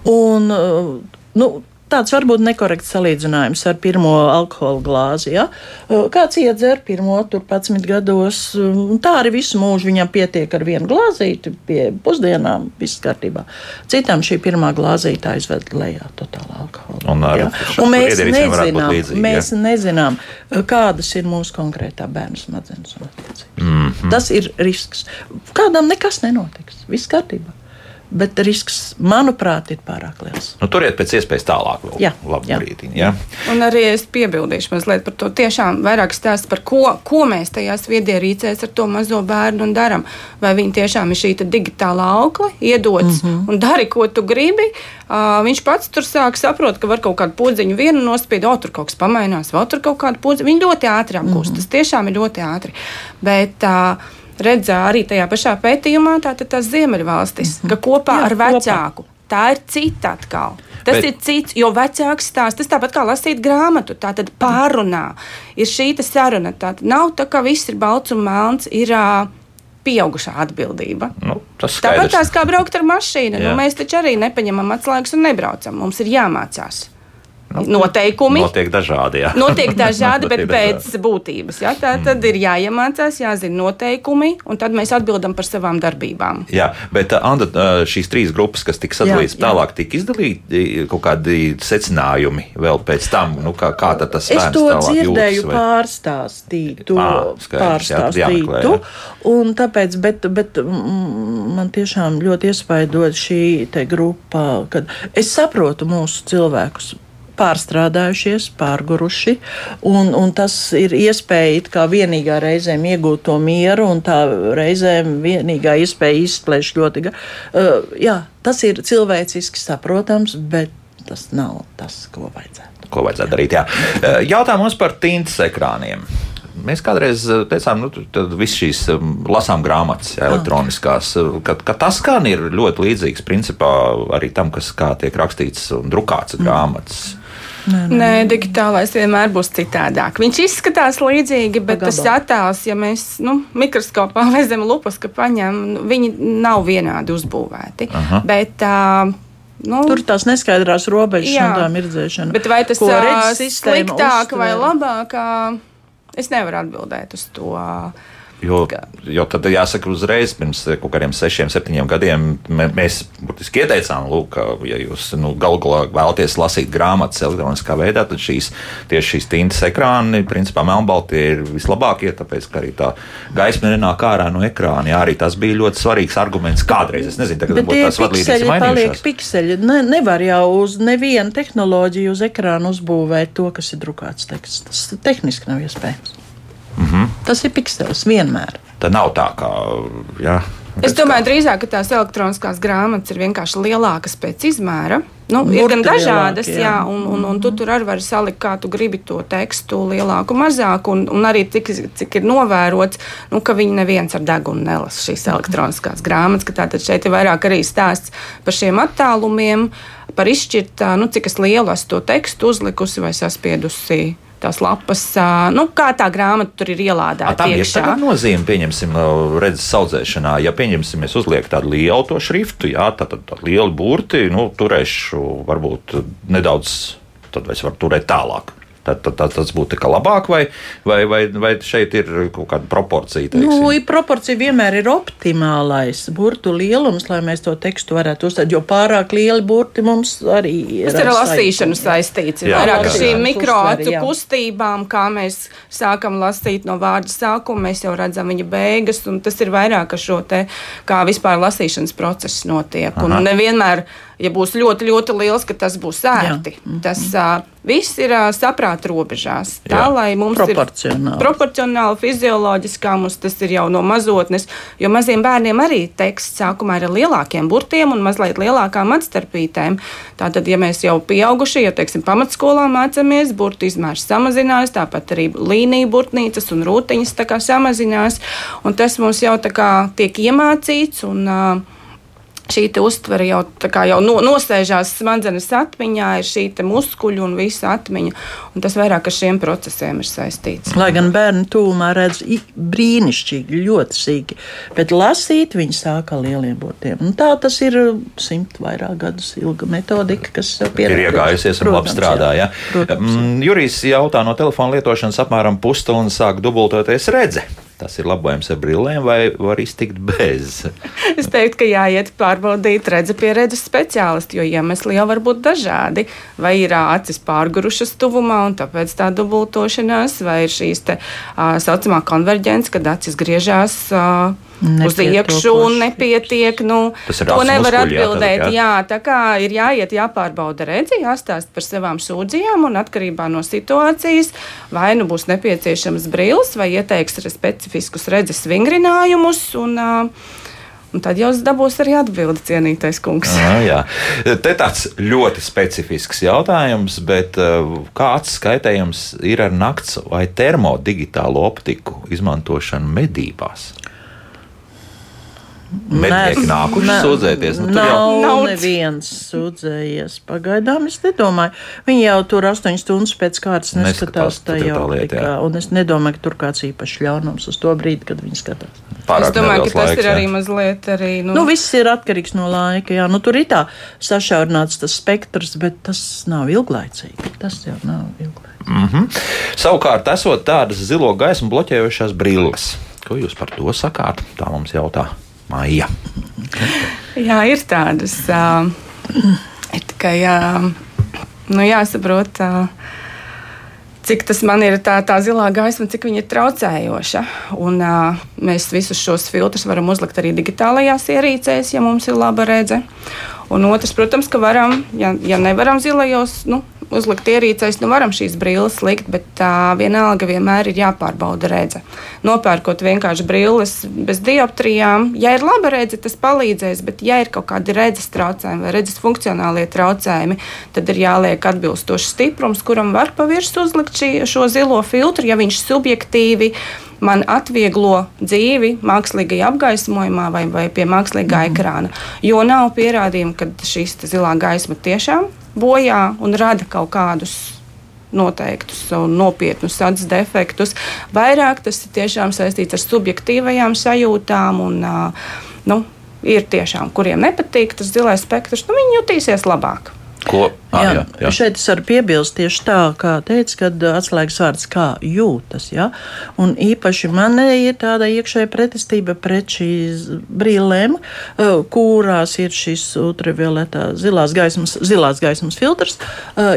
Un, uh, nu, Tāds varbūt nekorekts salīdzinājums ar pirmo alkohola glāzi. Ja? Kāds iedzer pirmo, tur 11 gados, tā arī visu mūžu viņam pietiek ar vienu glāzīti pie pusdienām, viss kārtībā. Citam šī pirmā glāzīte aizved lejā totālā alkohola. Un ar ja? un mēs nezinām, līdzīgi, mēs ja? nezinām, kādas ir mūsu konkrētā bērna smadzenes un attiecības. Mm -hmm. Tas ir risks. Kādam nekas nenotiks, viss kārtībā. Bet risks, manuprāt, ir pārāk liels. Nu, turiet pēc iespējas tālāk, vēl Jā, labu jā. brīdi. Ja? Un arī es piebildīšu mazliet par to. Tiešām vairāk stāst par ko, ko mēs tajās viedierīcēs ar to mazo bērnu darām. Vai viņi tiešām ir šī te digitālā aukla, iedodas mm -hmm. un dari, ko tu gribi. Uh, viņš pats tur sāk saprot, ka var kaut kādu podziņu vienu nospied, o, tur kaut kas pamainās, vai tur kaut kādu podziņu. Viņi ļoti ātri apgūst. Mm -hmm. Tas tiešām ir ļoti ātri. Bet, uh, Redzēju arī tajā pašā pētījumā, tātad tās Ziemeļvalstis, mm -hmm. ka kopā Jā, ar kopā. vecāku tā ir cita atkal. Tas Bet- ir cits, jo vecāks stāsta. Tas tāpat kā lasīt grāmatu, tā tad pārunā. Ir šī saruna. Tā nav tā, ka viss ir balts un melns, ir uh, pieaugušā atbildība. Nu, tas Tāpat tās kā braukt ar mašīnu. Nu, mēs taču arī nepaņemam atslēgas un nebraucam. Mums ir jāmācās. Noteikumi. Notiek dažādi. Jā. Notiek dažādi, bet pēc būtības. Ja? Tā tad ir jāiemācās, jāzina noteikumi, un tad mēs atbildam par savām darbībām. Jā, bet uh, Anda, uh, šīs trīs grupas, kas tika sadalītas Jā, jā. tālāk, tika izdalīti kaut kādi secinājumi vēl pēc tam, nu, kā, kā tas Es bērns to dzirdēju jūtas, vai- pārstāstītu, Ā, skaidrs, jā, tad jāmeklē, pārstāstītu. jā. Un tāpēc, bet, bet mm, man tiešām ļoti iespaidot šī te grupa, kad es saprotu mūsu cilvēkus. Pārstrādājušies, pārguruši, un, un tas ir iespēja kā vienīgā reizēm iegūt to mieru, un tā reizēm vienīgā iespēja izplēst ļoti. Uh, jā, tas ir cilvēciski saprotams, bet tas nav tas, ko vajadzētu. ko vajadzētu darīt. Jā. Uh, Jautājums par tintas ekrāniem. Mēs kādreiz uh, teicām, nu, tad viss šīs lasām grāmatas, jā, elektroniskās, uh, ka, ka tas gan ir ļoti līdzīgs principā arī tam, kas kā tiek rakstīts un drukāts grāmatas. Nē, digitālais vienmēr būs citādāk. Viņš izskatās līdzīgi, bet Pa tas attēls, ja mēs nu, mikroskopā vai zem lupas paņemam, nu, viņi nav vienādi uzbūvēti. Aha. Bet, uh, nu, Tur tās neskaidrās robežas Jā. un tā mirdzēšana. Bet vai tas ir sliktāk vai uztver? labāk? Es nevaru atbildēt uz to. Jo, jo tad jāsaka, uzreiz pirms kaut kādiem sešiem, septiņiem gadiem mē- mēs burtiski ieteicām, lūk, ka, ja jūs nu, galu galā vēlaties lasīt grāmatas elektroniskā veidā, tad šīs, tieši šīs tintas ekrāni, principā melnbalti, ir vislabākie, tāpēc, ka arī tā gaisma nenāk ārā no ekrāna. Jā, arī tas bija ļoti svarīgs arguments kādreiz. Es nezinu, tagad tie tās vadlīnijas mainījušās. pikseļi. Ne, nevar jau uz nevienu tehnoloģiju uz ekrāna uzbūvēt to, kas ir drukāts teksts. Tas tehniski nav iespējams. Mm Mhm. -hmm. Tas ir piksels vienmēr. Tā nav tā kā. Jā, Es domāju, drīzāk, ka tās elektroniskās grāmatas ir vienkārši lielākas pēc izmēra. Nu, ir Burti gan dažādas, lielāki, jā, jā. un, un, un tu tur arī vari salikt, kā tu gribi to tekstu, lielāku, mazāku. Un, un arī cik, cik ir novērots, nu, ka viņi neviens ar degunu nelasa šīs elektroniskās grāmatas. ka Tātad šeit ir vairāk arī stāsts par šiem attālumiem, par izšķirt, nu, cik es lielu esmu to tekstu uzlikusi vai saspiedusi. Tās lapas, nu, kā tā grāmata tur ir ielādēta. tam ir tāda nozīme, pieņemsim, redzes audzēšanā. Ja pieņemsim, es uzlieku tādu lielu to šriftu, jā, tad tā, tā liela burti, nu, turēšu varbūt nedaudz, tad es varu turēt tālāk. Tad, tad, tad tas būtu labāk, vai, vai, vai, vai šeit ir kaut kāda proporcija? Teiksim? Nu, proporcija vienmēr ir optimālais burtu lielums, lai mēs to tekstu varētu uztvert. Jo pārāk lieli burti mums arī ir. Tas ir ar lasīšanu saistīts. Jā, vairāk ar šīm jā. kustībām, kā mēs sākam lasīt no vārda sākuma, mēs jau redzam viņa beigas, un tas ir vairāk ar šo te, kā vispār lasīšanas process notiek. Un Aha. nevienmēr, ja būs ļoti, ļoti liels, ka tas būs ērti. Tas uh, viss ir uh, saprāta robežās. Tā, Jā. lai mums Proporcionāli. ir proporcionāli, fizioloģiskā mums tas ir jau no mazotnes, jo maziem bērniem arī teksts sākumā ir ar lielākiem burtiem un mazliet lielākām atstarpītēm. Tātad, ja mēs jau pieaugušie, jau teiksim, pamatskolā mācāmies, burtu izmērs samazinās, tāpat arī līnija burtnīcas un rūtiņas samazinās, un tas mums jau tā kā tiek iemācīts. Un, uh, šī uztvere jau, jau no, nosēžās smadzenes atmiņā, ir šī muskuļu un visa atmiņa. Un tas vairāk ar šiem procesiem ir saistīts. Lai gan bērni tūmā redz brīnišķīgi, ļoti sīki, bet lasīt viņi sāka ar lieliem burtiem. Un tā tas ir simt vairāk gadus ilga metodika, kas ir iegājusies un labi strādā. Ja? Protams, jā. Mm, Jurijs jautā no telefona lietošanas apmēram pusstundu sāk dubultoties redze tas ir labojams ar brillēm, vai var iztikt bez? es teiktu, ka jāiet pārbaudīt redzes speciālistu, jo iemesli jau var būt dažādi. Vai ir acis pārgurušas tuvumā, un tāpēc tā dubultošanās, vai ir šīs tā saucamā konverģence, kad acis griežās. Uh, uz iekšā un nepietiek. Nu, to nevar muskuļi, atbildēt. Jā, jā, tā kā ir jāiet, jāpārbauda redzi, jāstāsta par savām sūdzībām un atkarībā no situācijas, vai nu būs nepieciešams brīlis vai ieteiks specifiskus redzes vingrinājumus. Un, Un tad jau dabūs arī atbildi, cienītais kungs. À, jā, te tāds ļoti specifisks jautājums, bet kāds skaitējums ir ar nakts vai termodigitālo optiku izmantošanu medībās? Mednieki nākuši ne, sūdzēties. Nu, nav, jau nav neviens sūdzējies. Pagaidām es nedomāju. Viņi jau tur astoņas stundas pēc kārtas neskatās tajā optikā. Un es nedomāju, ka tur kāds īpašs ļaunums uz to brīdi, kad viņi skatās. Pārāk es domāju, ka tas laiks, ir arī jā. mazliet arī. Nu... nu, viss ir atkarīgs no laika. Jā. Nu, tur ir tā sašaurināts tas spektrs, bet tas nav ilglaicīgi. Tas jau nav ilglaicīgi. Mm -hmm. Savukārt, esot tādas zilo gaismu bloķējošās brilles, ko jūs par to sakāt? Tā mums jautā. Maija. Jā, ir tādas. Uh, ir tikai jā, nu, jāsaprot. Uh, cik tas man ir tā, tā zilā gaisma, cik viņa ir traucējoša. Un, uh, mēs visus šos filtrus varam uzlikt arī digitālajās ierīcēs, ja mums ir laba redzes. Un otrs, protams, ka varam, ja, ja nevaram zilajos, nu, uzlikt ierīcēs, nu varam šīs brilles likt, bet tā vienalga vienmēr ir jāpārbauda redze. Nopērkot vienkārši brilles bez dioptrijām, ja ir laba redze, tas palīdzēs, bet ja ir kaut kādi redzes traucējumi vai redzes funkcionālie traucējumi, tad ir jāliek atbilstošs stiprums, kuram var pa virsmu uzlikt šī, šo zilo filtru, ja viņš subjektīvi man atvieglo dzīvi mākslīgajā apgaismojumā vai, vai pie mākslīgā mm. ekrāna. Jo nav pierādījumu, ka šīs zilā gaisma tiešām bojā un rada kaut kādus noteiktus un nopietnus acis defektus. Vairāk tas ir tiešām saistīts ar subjektīvajām sajūtām. Un, nu, ir tiešām, kuriem nepatīk tas zilais spektrs, nu, viņi jutīsies labāk. Ko? Ah, jā, jā, jā. Šeit es varu piebilst tieši tā, kā teica, kad atslēgas vārds kā jūtas. Ja? Un īpaši man ir tāda iekšēja pretestība pret šīs brīlēm, kurās ir šis ultravioletā zilās gaismas, zilās gaismas filtrs.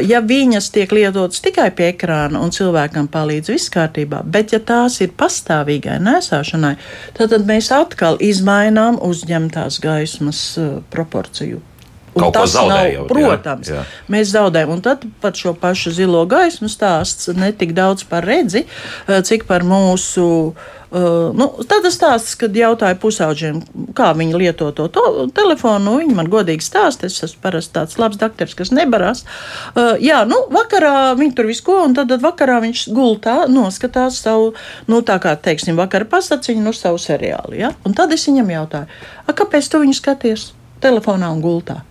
Ja viņas tiek lietotas tikai pie ekrāna un cilvēkam palīdz viss kārtībā, bet ja tās ir pastāvīgai nesāšanai, tad, tad mēs atkal izmainām uzņemtās gaismas proporciju Kaut zaudējot. Nav, protams, jā, jā. mēs zaudējam. Un tad pat šo pašu zilo gaismu stāsts ne tik daudz par redzi, eh, cik par mūsu. Uh, nu, tad tas stāsts, kad jautāju pusauģiem, kā viņi lieto to, to telefonu. Nu, viņi man godīgi stāsta, es esmu parasti tāds labs doktors, kas nebarās. Uh, jā, nu, vakarā viņi tur visu ko, un tad, tad vakarā viņš gultā noskatās savu, nu, tā kā, teiksim, vakara pasaciņu, nu, savu seriālu. Ja? Un tad es viņam jautāju, kāpēc tu viņu skaties telefonā un gultā?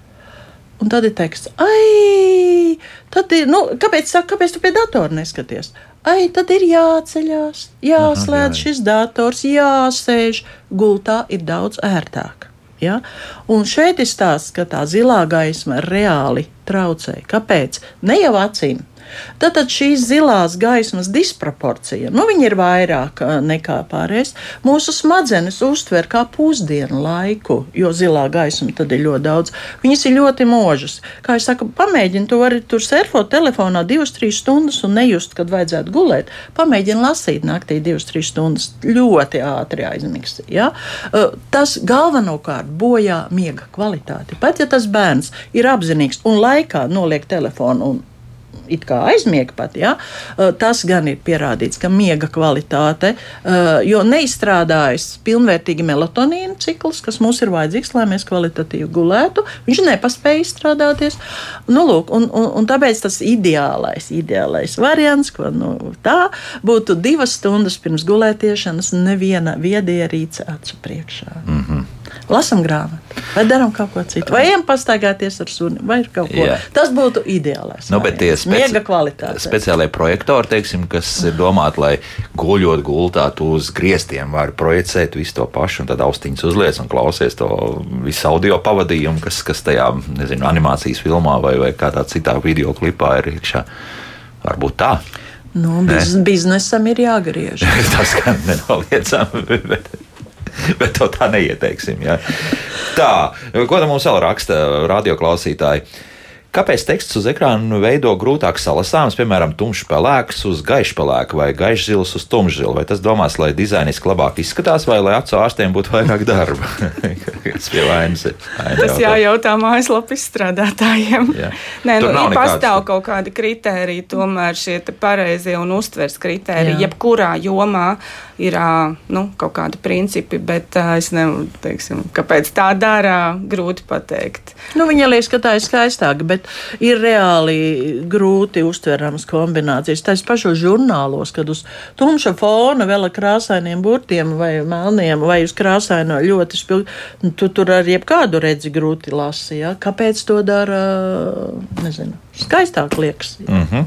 Un tad ir teksts, ai, tad ir, nu, kāpēc, saka, kāpēc tu pie datora neskaties? Ai, tad ir jāceļās, jāslēdz Aha, jā. šis dators, jāsēž. Gultā ir daudz ērtāk. Ja? Un šeit ir stāsts, ka tā zilā gaisma reāli traucē. Kāpēc? Ne jau acīm, Tātad šīs zilās gaismas disproporcija, nu, ir vairāk nekā pārējais. Mūsu smadzenes uztver kā pusdienu laiku, jo zilā gaisma tad ir ļoti daudz. Viņas ir ļoti možas. Kā jau saku, pamēģini to arī tur surfot telefonā divas, trīs stundas un nejust, kad vajadzētu gulēt. Pamēģini lasīt naktī divas, trīs stundas ļoti ātri aizmigsi. Ja? Tas galvenokārt bojā miega kvalitāti. Pat ja tas bērns ir apzinīgs un laikā noliek telefonu un it kā aizmiega pat. Ja? Tas gan ir pierādīts, ka miega kvalitāte, jo neizstrādājas pilnvērtīgi melatonīna cikls, kas mums ir vajadzīgs, lai mēs kvalitatīvi gulētu, viņš nepaspēja izstrādāties. Nu, lūk, un, un, un tāpēc tas ideālais, ideālais variants, ko nu, tā būtu divas stundas pirms gulētiešanas, neviena viedierīce acu priekšā. Mm -hmm. Lasām grāmatu, vai darām kaut ko citu, vai ejam pastaigāties ar suni, vai ir kaut ko. Jā. Tas būtu ideālais. Nu, bet tie speci speciālie projektori, teiksim, kas ir domāti, lai guļot gultā, tu uz griestiem vari projicēt visu to pašu, un tad austiņas uzliec un klausies to visu audio pavadījumu, kas, kas tajā, nezinu, animācijas filmā vai, vai kādā citā video klipā ir iekšā. Varbūt tā. Nu, biz, biznesam ir jāgriež. Tas gan nenoliedzami, bet, bet to tā neieteiksim. Ja. Tā, ko tam mums vēl raksta radioklausītāji? Kāpēc teksts uz ekrāna veido grūtāk salasāms, piemēram, tumšs pelēks uz gaišu pelēku vai gaišs zils uz tumšu zilu? Vai tas domās, lai dizainiski labāk izskatās, vai lai acu ārstiem būtu vairāk darba? Kas pie vainas ir? Tas jautā. jājautā mājaslapu izstrādātājiem. Jā. Nē, Tur nu, nav ir pastāv kaut kādi kriteriji, tomēr šie pareizie un uztvers kriteriji. Jā. Jebkurā jomā ir nu, kaut kādi principi, bet es nevaru, teiksim, kāpēc tā dara, grūti pateikt. Nu, viņa liekas, ka tā ir skaistāka, bet ir reāli grūti uztveramas kombinācijas. Ir pašos žurnālos, kad uz tumša fona vēl ar krāsainiem burtiem vai melniem, vai uz krāsaino ļoti spilgti. Nu, tu tur ar jebkādu redzi grūti lasi. Ja? Kāpēc to dara? Nezinu. Skaistāk liekas. Mm -hmm.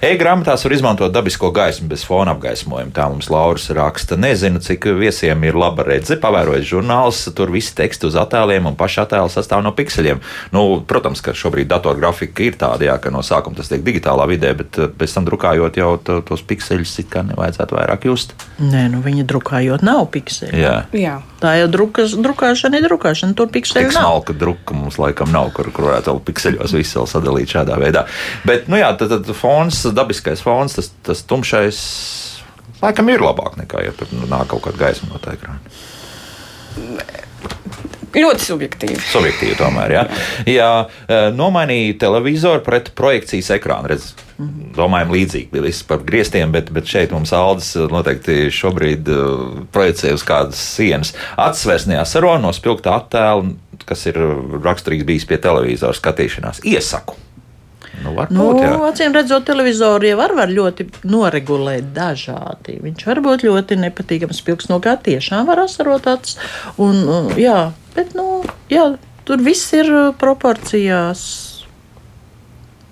E-grāmatās var izmantot dabisko gaismu bez fona apgaismojuma. Tā mums Lauris raksta. Nezinu, cik viesiem ir laba redze. Pavērojot žurnālus, tur viss teksts uz attēliem un paša attēla sastāv no pikseļiem. Nu, protams, ka šobrīd datorgrafika ir tāda, jā, ka no sākuma tas tiek digitālā vidē, bet eh, pēc tam drukājot jau to, tos pikseļus, it kā nevajadzētu vairāk just. Nē, nu viņa drukājot nav pikseli. Jā. Jā. Tā jau drukas, drukāšana ir drukāšana, tur pikseli Tik nav. smalka druka mums laikam nav, kur, kur varētu pikseļos visu vēl sadalīt šādā veidā. Bet, nu jā, tad, tad fons, dabiskais fons, tas, tas tumšais, laikam ir labāk nekā, ja tur nāk kaut kāda gaisma no tā ekrāna. Ļoti subjektīvi. Subjektīvi tomēr, jā. Jā, eh, nomainīja televizoru pret projekcijas ekrānu. Redz, domājam, līdzīgi bija viss par griestiem, bet, bet šeit mums Aldis eh, noteikti šobrīd uh, projicē uz kādas sienas. Acis vairs neasaro no spilgta attēla, kas ir raksturīgs bijis pie televizora skatīšanās. Iesaku. Nu, Nu, acīm redzot, televizoru jau var, var ļoti noregulēt dažādi. Viņš var būt ļoti nepatīkams, spilgts no kā tiešām var asarot acis. Un, jā, bet, nu, jā, tur viss ir proporcijās.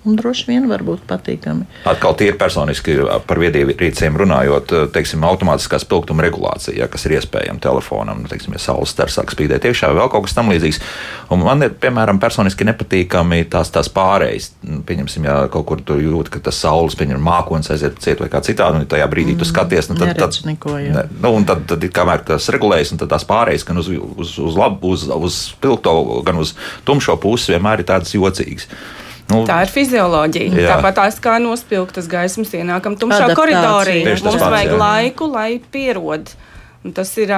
Un droši vien var būt patīkami. Atkal tie ir personiski par viedierīcēm runājot, teiksim, automātiskā spilgtuma regulācija, ja, kas ir iespējama telefonam, nu, teiksim, ja saules stars sāk spīdēt iekšā, vai vēl kaut kas tam līdzīgs. Un man ir, piemēram, personiski nepatīkami tās, tās pārējas. Nu, Pieņemsim, ja kaut kur tu jūti, ka tas saules, pieņem, mākonis aiziet ciet vai kā citādi, un tajā brīdī tu skaties, nu, tad, tad, neko, ne, nu, un tad, tad kamēr tas regulējas, un tad tās pārējas gan uz, uz, uz labu, uz, uz spilgto, gan uz tumšo pusi vienmēr ir tādas jocīgas. Nu, Tā ir fizioloģija. Jā. Tāpat tās kā nospilgtas gaismas ienākam tumšā Adaptācija. koridorī. Tieši Mums pats, vajag jā. laiku, lai pierod. Un tas ir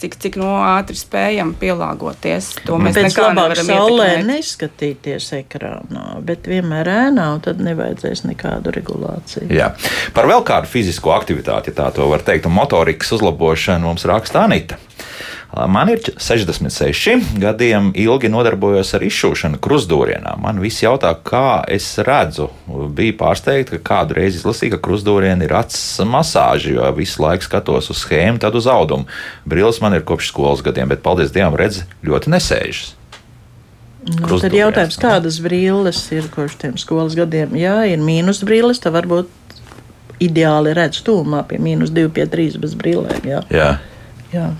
cik, cik no ātri spējam pielāgoties. To mēs Pēc nekā nevaram saulē ietekmēt. neskatīties ekrānā, bet vienmēr ēnā, un tad nevajadzēs nekādu regulāciju. Jā. Par vēl kādu fizisko aktivitāti, ja tā to var teikt, un motorikas uzlabošanu mums raksta Anita. Man ir 66 gadiem, ilgi nodarbojos ar izšūšanu krustdūrienā. Man visi jautā, kā es redzu. Bija pārsteigta, ka kādu reizi izlasīju, ka krustdūrienā ir acis masāža, jo visu laiku skatos uz schēmu, tad uz audumu. Brīlis man ir kopš skolas gadiem, bet paldies Dievam, redz, ļoti nesēžas. Nu, tad jautājums, kādas brilles ir kopš tiem skolas gadiem? Jā, ir mīnus brilles, tad varbūt ideāli redz tūmā pie mīnus 2, pie 3 bez brillēm. Jā. Jā. Jā.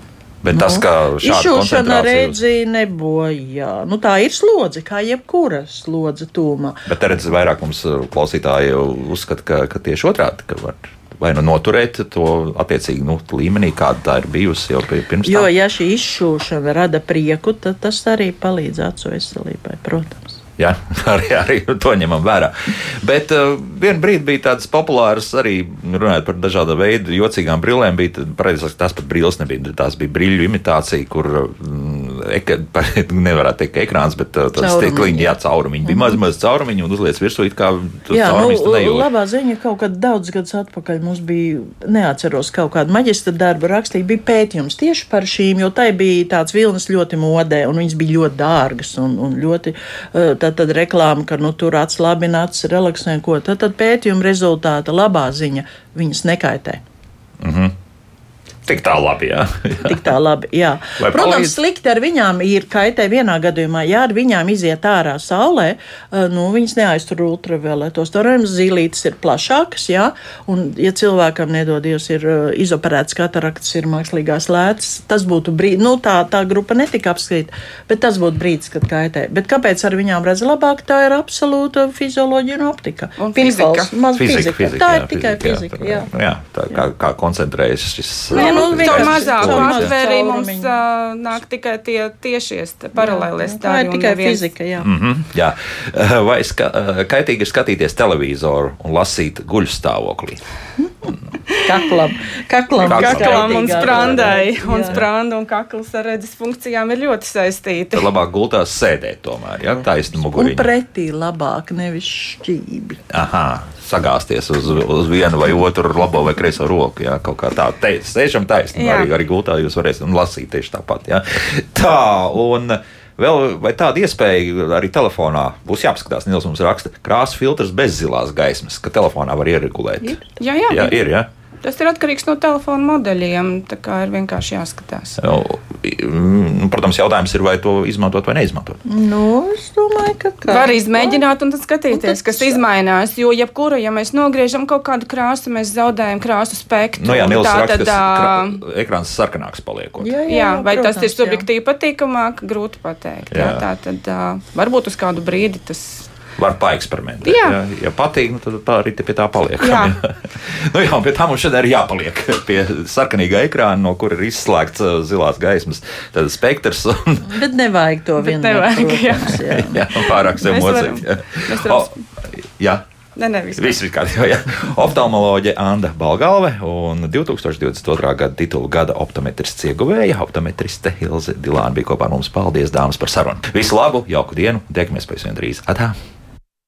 Bet tas, ka šāda Izšūšana redzi nebojā. Nu, tā ir slodze, kā jebkura slodze tūmā. Bet redzat, vairāk mums uh, klausītāji uzskata, ka, ka tieši otrādi, ka var vai nu noturēt to attiecīgi nu, līmenī, kāda tā ir bijusi jau pirms Jo, tam. ja šī izšūšana rada prieku, tad tas arī palīdz acu veselībai, protams. Jā, arī, arī to ņemam vērā. Bet uh, vienā brīdī bija tādas populāras, arī runājot par dažādu veidu jocīgām brillēm. Bija pareizāk, tās pat brilles nebija. Tās bija brīļu imitācija, kur mm, nevarētu teikt, ka ekrāns, bet uh, Caurumiņi. stikliņi, jā, caurumiņi. Bija maz, maz caurumiņi un uzliec virsū, it kā Jā, nu, labā ziņa kaut kad daudz gadus atpakaļ mums bija, neatceros, kaut kādu maģistra darbu rakstīt, bija pētījums tieši par šīm, jo tai bija tāds vilnis ļoti modē, un viņas bija ļoti dārgas un, un ļoti, eh, tad, tad reklāma, ka, nu, tur atslābināts, relaksē, ko, tad, tad pētījuma rezultāta labā ziņa viņas nekaitē. Tik tā labi, jā. Tik tā labi, jā. Vai Protams, palīdz? slikti ar viņām ir kaitē vienā gadījumā. Ja ar viņām iziet ārā saulē, eh, nu, viņas neaiztur ultravioletos. Torēmas zīlītes ir plašākas, jā, un, ja cilvēkam nedodies ir eh, izoperēts katarakts, ir mākslīgās lētas, tas būtu brīdis, nu, tā, tā grupa netika apskatīta, bet tas būtu brīdis, kad kaitē. Bet kāpēc ar viņām redz labāk? Tā ir absolūta fizioloģija un optika. Un Pinfals, fizika. maz Fizika, fizika. fizika, Tā jā, ir tikai fizika, jā. tā- Jā, tā kā, kā koncentrējas šis. Nē, nu, Caur mazāku atvērību mums uh, nāk tikai tie tiešies t- paralēlie Tā stāvji. ir un tikai neviens- fizika, jā. Mm -hmm, jā, vai ska, kaitīgi ir skatīties televizoru un lasīt guļstāvoklī? Kaklam, kaklam, Kaklam. Kaklam un sprandai, un spranda un kakls ar redzes funkcijām ir ļoti saistīti. Tad labāk gultās sēdēt tomēr, ja taisni Un muguriņu. pretī labāk, nevis šķībi. Aha, sagāzties uz, uz vienu vai otru labo vai kreiso roku. Jā, kaut kā tā, te, sēžam taisni. Arī, arī gultā jūs varēsiet un lasīt tieši tāpat. Jā. Tā, un vēl vai tāda iespēja arī telefonā būs jāpaskatās. Nils mums raksta, krāsa filtrs bez zilās gaismas, ka telefonā var ieregulēt. Jā, jā, jā ir. Jā. Tas ir atkarīgs no telefona modeļiem. Tā kā ir vienkārši jāskatās. Nu, mm, Protams, jautājums ir, vai to izmantot vai neizmantot. Nu, es domāju, ka kā. Var izmēģināt un tad skatīties, Un tad kas izmainās. Jo, jebkura, ja mēs nogriežam kaut kādu krāsu, mēs zaudējam krāsu spektru. Nu, jā, tā raksta, tad, krā- ekrāns sarkanāks paliekot. Jā, jā, Jā, vai tas ir protams, jā. subjektīvi patīkamāk, grūti pateikt. Jā. Jā. Tā tad uh, varbūt uz kādu brīdi tas Var paeksperimentēt. Jā. Ja, ja patīk, nu, tad tā arī pie tā paliek. Jā. nu, jā, pie tā mums šodien ir jāpaliek. Pie sarkanīgā ekrāna, no kura ir izslēgts uh, zilās gaismas spektrs. Un, Bet nevajag to nevajag, jā. jā. jā, pārāk varam- mocīt. jā. Jā. ne, nevis. Viss ir kārtībā. Oftalmoloģe Anna Balgalve un 2022. gada titulu gada optometrists ieguvēja. Optometriste Hilze Dilāna bija kopā ar mums. Paldies, dāmas, par sarunu. Visu labu, jauku dienu, tiekamies pēc vien drīz. Atā!